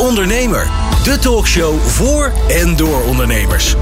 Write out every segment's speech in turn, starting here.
Ondernemer, de talkshow voor en door ondernemers.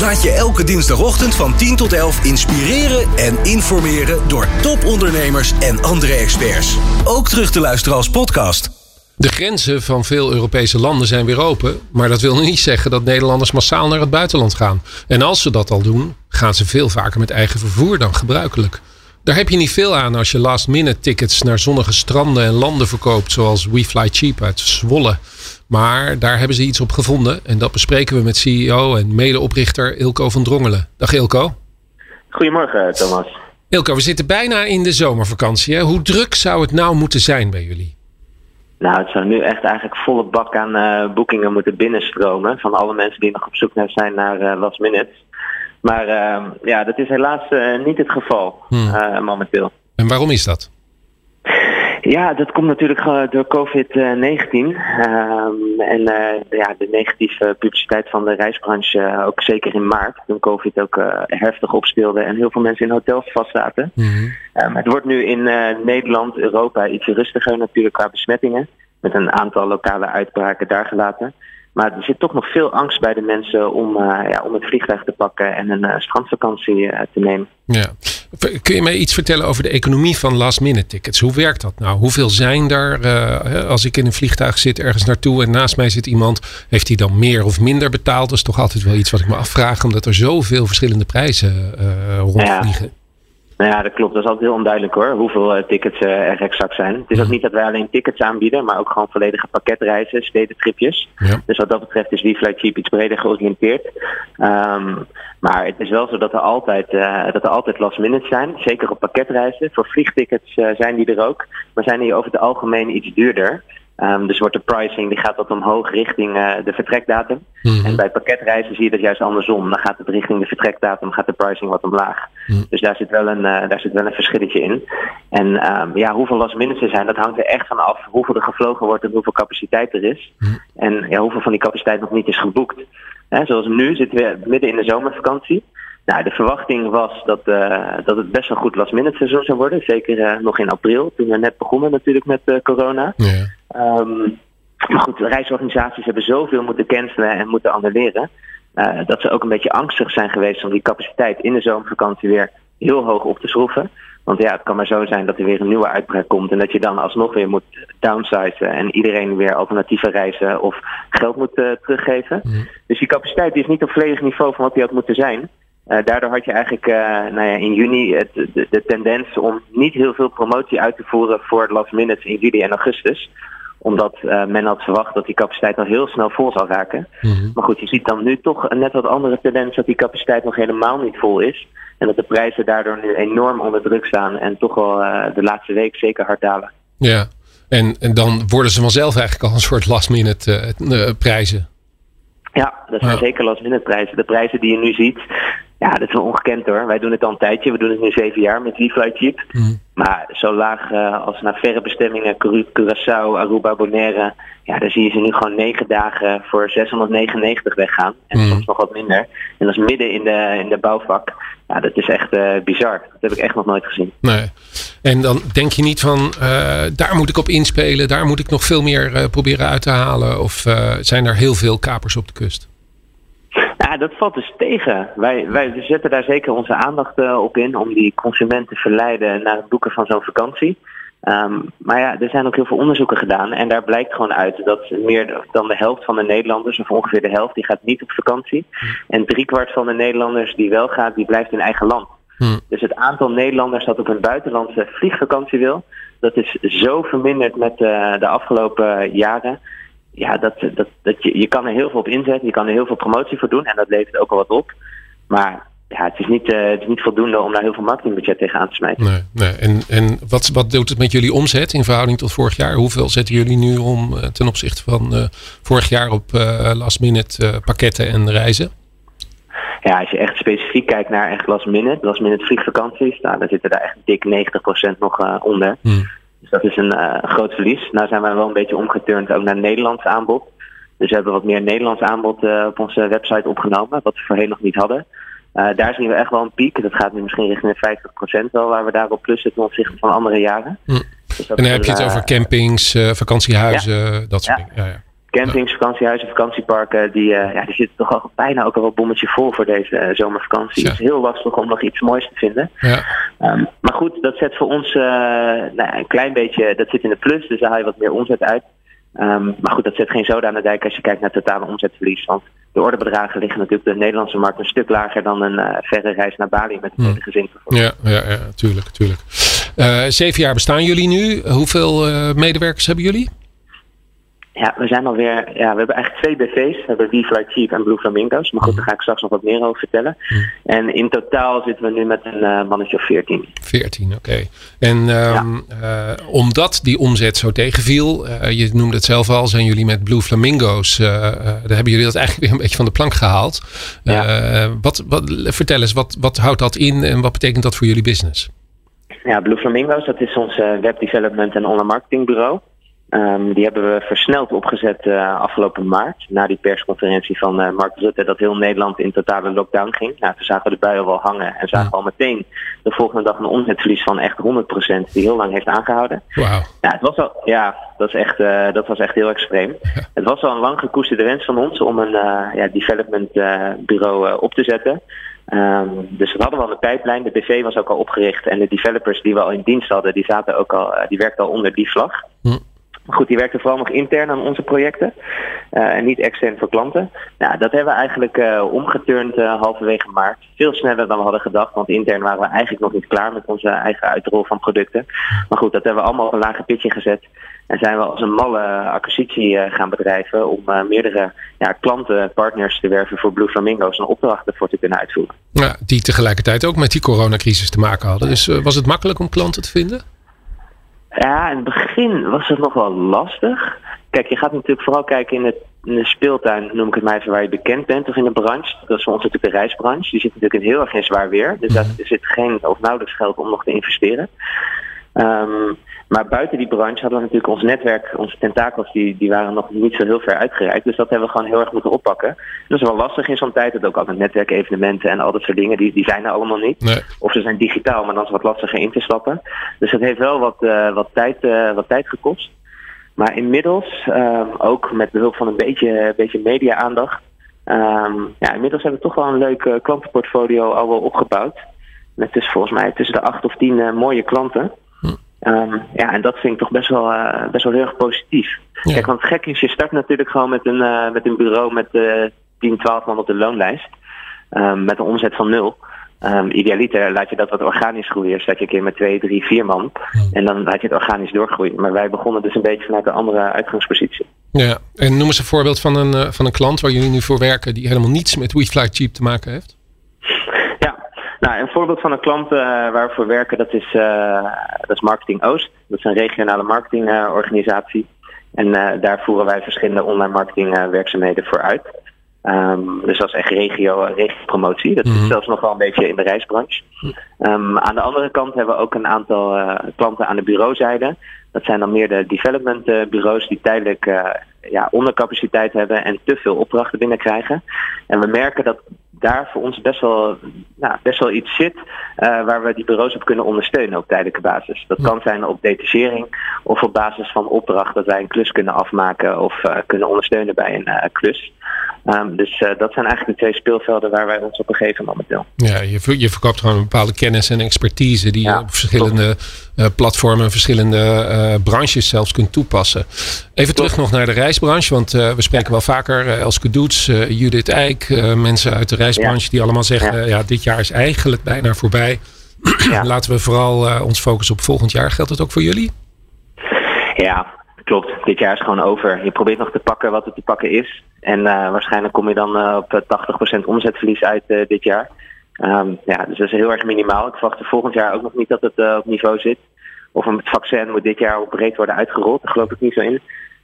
Laat je elke dinsdagochtend van 10 tot 11 inspireren en informeren door topondernemers en andere experts. Ook terug te luisteren als podcast. De grenzen van veel Europese landen zijn weer open, maar dat wil niet zeggen dat Nederlanders massaal naar het buitenland gaan. En als ze dat al doen, gaan ze veel vaker met eigen vervoer dan gebruikelijk. Daar heb je niet veel aan als je last minute tickets naar zonnige stranden en landen verkoopt, zoals We Fly Cheap uit Zwolle. Maar daar hebben ze iets op gevonden en dat bespreken we met CEO en medeoprichter Ilko van Drongelen. Dag Ilko. Goedemorgen Thomas. Ilko, we zitten bijna in de zomervakantie. Hè? Hoe druk zou het nou moeten zijn bij jullie? Nou, het zou nu echt eigenlijk volle bak aan uh, boekingen moeten binnenstromen van alle mensen die nog op zoek zijn naar uh, last minutes. Maar uh, ja, dat is helaas niet het geval hmm. momenteel. En waarom is dat? Ja, dat komt natuurlijk door COVID-19 ehm, en ja, de negatieve publiciteit van de reisbranche, ook zeker in maart, toen COVID ook heftig opspeelde en heel veel mensen in hotels vastzaten. Mm het wordt nu in Nederland, Europa iets rustiger natuurlijk qua besmettingen, met een aantal lokale uitbraken daar gelaten. Maar er zit toch nog veel angst bij de mensen om, ja, om het vliegtuig te pakken en een strandvakantie te nemen. Ja. Kun je mij iets vertellen over de economie van last minute tickets? Hoe werkt dat nou? Hoeveel zijn er? als ik in een vliegtuig zit ergens naartoe en naast mij zit iemand, heeft hij dan meer of minder betaald? Dat is toch altijd wel iets wat ik me afvraag, omdat er zoveel verschillende prijzen rondvliegen. Ja. Nou ja, dat klopt. Dat is altijd heel onduidelijk hoor, hoeveel uh, tickets uh, er exact zijn. Het is ook mhm. niet dat wij alleen tickets aanbieden, maar ook gewoon volledige pakketreizen, stedentripjes. Ja. Dus wat dat betreft is Fly Cheap iets breder georiënteerd. Um, maar het is wel zo dat er altijd, uh, dat er altijd last minutes zijn, zeker op pakketreizen. Voor vliegtickets zijn die er ook, maar zijn die over het algemeen iets duurder. Um, dus wordt de pricing die gaat wat omhoog richting uh, de vertrekdatum. Mhm. En bij pakketreizen zie je dat juist andersom. Dan gaat het richting de vertrekdatum, gaat de pricing wat omlaag. Mhm. Dus daar zit, wel een, uh, daar zit wel een verschilletje in. En um, ja, hoeveel last minutes er zijn, dat hangt er echt van af hoeveel er gevlogen wordt en hoeveel capaciteit er is. Mhm. En ja, hoeveel van die capaciteit nog niet is geboekt. He, zoals nu zitten we midden in de zomervakantie. Nou, de verwachting was dat, uh, dat het best wel goed last minute seizoen zou worden. Zeker uh, nog in april, toen we net begonnen natuurlijk met uh, corona. Ja. Um, maar goed, reisorganisaties hebben zoveel moeten cancelen en moeten annuleren. dat ze ook een beetje angstig zijn geweest om die capaciteit in de zomervakantie weer heel hoog op te schroeven. Want ja, het kan maar zo zijn dat er weer een nieuwe uitbraak komt en dat je dan alsnog weer moet downsizen en iedereen weer alternatieve reizen of geld moet teruggeven. Dus die capaciteit is niet op volledig niveau van wat die had moeten zijn. Uh, daardoor had je eigenlijk uh, nou ja, in juni het, de, de, tendens om niet heel veel promotie uit te voeren voor last minutes in juli en augustus. Omdat uh, men had verwacht dat die capaciteit al heel snel vol zou raken. Mm-hmm. Maar goed, je ziet dan nu toch een net wat andere tendens dat die capaciteit nog helemaal niet vol is. En dat de prijzen daardoor nu enorm onder druk staan en toch wel de laatste week zeker hard dalen. Ja, en, en dan worden ze vanzelf eigenlijk al een soort last minute prijzen. Ja, dat zijn zeker last minute prijzen. De prijzen die je nu ziet, ja, dat is wel ongekend hoor. Wij doen het al een tijdje. We doen het nu zeven jaar met Cheap. Mm. Maar zo laag uh, als naar verre bestemmingen, Curaçao, Aruba, Bonaire. Ja, daar zie je ze nu gewoon negen dagen voor 699 weggaan. En mm. soms nog wat minder. En dat is midden in de, in de bouwvak. Ja, dat is echt uh, bizar. Dat heb ik echt nog nooit gezien. Nee. En dan denk je niet van, uh, daar moet ik op inspelen. Daar moet ik nog veel meer proberen uit te halen. Of zijn er heel veel kapers op de kust? Ja, dat valt dus tegen. Wij, wij zetten daar zeker onze aandacht uh, op in om die consument te verleiden naar het boeken van zo'n vakantie. Um, maar ja, er zijn ook heel veel onderzoeken gedaan en daar blijkt gewoon uit dat meer dan de helft van de Nederlanders, of ongeveer de helft, die gaat niet op vakantie. En driekwart van de Nederlanders die wel gaat, die blijft in eigen land. Hmm. Dus het aantal Nederlanders dat op een buitenlandse vliegvakantie wil, dat is zo verminderd met uh, de afgelopen jaren ja, dat, dat, dat je, je kan er heel veel op inzetten, je kan er heel veel promotie voor doen en dat levert ook al wat op. Maar ja, het is niet, uh, het is niet voldoende om daar heel veel marketingbudget tegenaan te smijten. Nee, nee. En, en wat, wat doet het met jullie omzet in verhouding tot vorig jaar? Hoeveel zetten jullie nu om uh, ten opzichte van uh, vorig jaar op last minute pakketten en reizen? Ja, als je echt specifiek kijkt naar echt last minute, last minute vliegvakanties, nou, dan zitten daar echt dik 90% nog onder. Hmm. Dus dat is een uh, groot verlies. Nou zijn wij wel een beetje omgeturnd ook naar Nederlands aanbod. Dus we hebben wat meer Nederlands aanbod uh, op onze website opgenomen, wat we voorheen nog niet hadden. Uh, daar zien we echt wel een piek. Dat gaat nu misschien richting de 50% wel, waar we daar op plus zitten ten opzichte van andere jaren. Hm. Dus en dan heb je het over campings, vakantiehuizen, dat soort dingen. Ja, ja campings, vakantiehuizen, vakantieparken, die, ja, die zitten toch al bijna ook al een bommetje vol voor deze zomervakantie. Het is heel lastig om nog iets moois te vinden. Ja. Ehm, maar goed, dat zet voor ons nou, een klein beetje, dat zit in de plus, dus daar haal je wat meer omzet uit. Ehm, maar goed, dat zet geen zoden aan de dijk als je kijkt naar totale omzetverlies. Want de orderbedragen liggen natuurlijk op de Nederlandse markt een stuk lager dan een verre reis naar Bali met het hele hmm. gezin. Ja, ja, ja, tuurlijk, tuurlijk. Zeven jaar bestaan jullie nu. Hoeveel medewerkers hebben jullie? Ja, we zijn alweer. Ja, we hebben eigenlijk twee BV's. We hebben WeFly Chief en Blue Flamingo's. Maar goed, daar ga ik straks nog wat meer over vertellen. Hm. En in totaal zitten we nu met een uh, mannetje of 14. 14, oké. En um, uh, omdat die omzet zo tegenviel, uh, je noemde het zelf al, zijn jullie met Blue Flamingo's. daar hebben jullie dat eigenlijk weer een beetje van de plank gehaald. Ja. wat, wat, vertel eens, wat, wat houdt dat in en wat betekent dat voor jullie business? Ja, Blue Flamingo's, dat is ons web development en online marketingbureau. Um, die hebben we versneld opgezet uh, afgelopen maart. Na die persconferentie van uh, Mark Rutte dat heel Nederland in totale lockdown ging. Nou, toen zagen de buien wel hangen en zagen al meteen de volgende dag een omzetverlies van echt 100% die heel lang heeft aangehouden. Wow. Ja, het was al, ja dat, is echt, uh, dat was echt heel extreem. Het was al een lang gekoesterde wens van ons om een ja, development bureau op te zetten. Um, dus we hadden wel een pijplijn. De BV was ook al opgericht en de developers die we al in dienst hadden, die zaten ook al, die werkten al onder die vlag. Hm. Goed, die werkte vooral nog intern aan onze projecten. Uh, en niet extern voor klanten. Nou, dat hebben we eigenlijk uh, omgeturnd uh, halverwege maart. Veel sneller dan we hadden gedacht. Want intern waren we eigenlijk nog niet klaar met onze eigen uitrol van producten. Maar goed, dat hebben we allemaal op een lage pitje gezet. En zijn we als een malle acquisitie gaan bedrijven om meerdere ja, klanten, partners te werven voor Blue Flamingo's en opdrachten voor te kunnen uitvoeren. Ja, die tegelijkertijd ook met die coronacrisis te maken hadden. Dus was het makkelijk om klanten te vinden? Ja, in het begin was het nog wel lastig. Kijk, je gaat natuurlijk vooral kijken in, het, in de speeltuin, noem ik het maar even, waar je bekend bent, of in de branche. Dat is voor ons natuurlijk de reisbranche. Die zit natuurlijk in heel erg in zwaar weer. Dus daar zit geen of nauwelijks geld om nog te investeren. Um, maar buiten die branche hadden we natuurlijk ons netwerk, onze tentakels, die, die waren nog niet zo heel ver uitgereikt. Dus dat hebben we gewoon heel erg moeten oppakken. Dat is wel lastig in zo'n tijd. Dat ook altijd netwerkevenementen en al dat soort dingen, die, die zijn er allemaal niet. Of ze zijn digitaal, maar dan is het wat lastiger in te stappen. Dus dat heeft wel wat, uh, wat, tijd, uh, wat tijd gekost. Maar inmiddels, um, ook met behulp van een beetje, beetje media-aandacht, um, ja, inmiddels hebben we toch wel een leuk klantenportfolio al wel opgebouwd. Met dus volgens mij tussen de acht of tien mooie klanten. Um, ja, en dat vind ik toch best wel, uh, best wel heel erg positief. Kijk, want gek is, je start natuurlijk gewoon met een, uh, met een bureau met uh, 10, 12 man op de loonlijst. Um, met een omzet van nul. Um, idealiter laat je dat wat organisch groeien. Zet je een keer met 2, 3, 4 man. En dan laat je het organisch doorgroeien. Maar wij begonnen dus een beetje vanuit een andere uitgangspositie. Ja, en noem eens een voorbeeld van een, uh, van een klant waar jullie nu voor werken die helemaal niets met WeFly Cheap te maken heeft. Nou, een voorbeeld van een klant uh, waar we voor werken, dat is, uh, dat is Marketing Oost. Dat is een regionale marketingorganisatie. en uh, daar voeren wij verschillende online marketingwerkzaamheden voor uit. Um, dus dat is echt regio, regiopromotie. Dat zit mm zelfs nog wel een beetje in de reisbranche. Um, aan de andere kant hebben we ook een aantal klanten aan de bureauzijde. Dat zijn dan meer de development bureaus die tijdelijk ja, ondercapaciteit hebben en te veel opdrachten binnenkrijgen. En we merken dat daar voor ons best wel, nou, best wel iets zit uh, waar we die bureaus op kunnen ondersteunen op tijdelijke basis. Dat kan zijn op detachering of op basis van opdracht dat wij een klus kunnen afmaken of uh, kunnen ondersteunen bij een uh, klus. Um, dus dat zijn eigenlijk de twee speelvelden waar wij ons op een gegeven moment doen. Ja, je, je verkoopt gewoon een bepaalde kennis en expertise die je op verschillende platformen, verschillende branches zelfs kunt toepassen. Even terug nog naar de reisbranche, want we spreken wel vaker Elske Doets, Judith Eijk, mensen uit de reisbranche die allemaal zeggen, ja. dit jaar is eigenlijk bijna voorbij. Laten we vooral ons focussen op volgend jaar. Geldt dat ook voor jullie? Ja, klopt. Dit jaar is gewoon over. Je probeert nog te pakken wat er te pakken is. En uh, waarschijnlijk kom je dan uh, op 80% omzetverlies uit dit jaar. Um, ja, dus dat is heel erg minimaal. Ik verwacht volgend jaar ook nog niet dat het op niveau zit. Of het vaccin moet dit jaar ook breed worden uitgerold. Daar geloof ik niet zo in.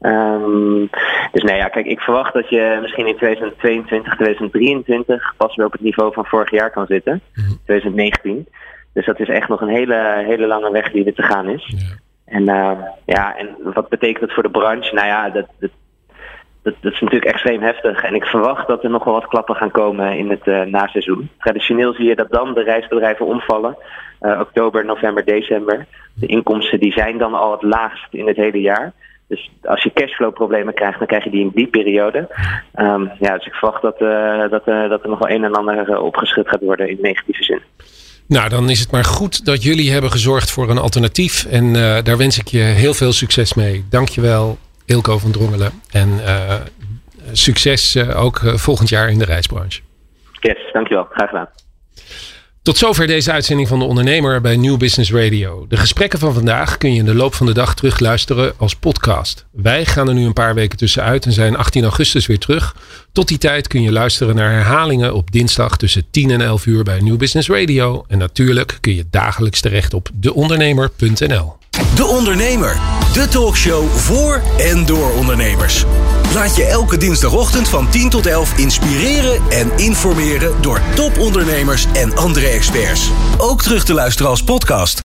Um, dus nee, ja, kijk, ik verwacht dat je misschien in 2022, 2023 pas weer op het niveau van vorig jaar kan zitten. 2019. Mhm. Dus dat is echt nog een hele, hele lange weg die er te gaan is. Ja. En uh, ja, en wat betekent dat voor de branche? Nou ja, dat, dat, dat, is natuurlijk extreem heftig. En ik verwacht dat er nog wel wat klappen gaan komen in het uh, naseizoen. Traditioneel zie je dat dan de reisbedrijven omvallen. Uh, oktober, november, december. De inkomsten die zijn dan al het laagst in het hele jaar. Dus als je cashflow problemen krijgt, dan krijg je die in die periode. Um, ja, dus ik verwacht dat, uh, dat, dat er nog wel een en ander opgeschud gaat worden in negatieve zin. Nou, dan is het maar goed dat jullie hebben gezorgd voor een alternatief. En daar wens ik je heel veel succes mee. Dankjewel, Ilko van Drongelen. En succes ook volgend jaar in de reisbranche. Yes, dankjewel. Graag gedaan. Tot zover deze uitzending van de Ondernemer bij New Business Radio. De gesprekken van vandaag kun je in de loop van de dag terugluisteren als podcast. Wij gaan er nu een paar weken tussenuit en zijn 18 augustus weer terug. Tot die tijd kun je luisteren naar herhalingen op dinsdag tussen 10 en 11 uur bij New Business Radio. En natuurlijk kun je dagelijks terecht op deondernemer.nl. De Ondernemer, de talkshow voor en door ondernemers. Laat je elke dinsdagochtend van 10 tot 11 inspireren en informeren door topondernemers en andere experts. Ook terug te luisteren als podcast.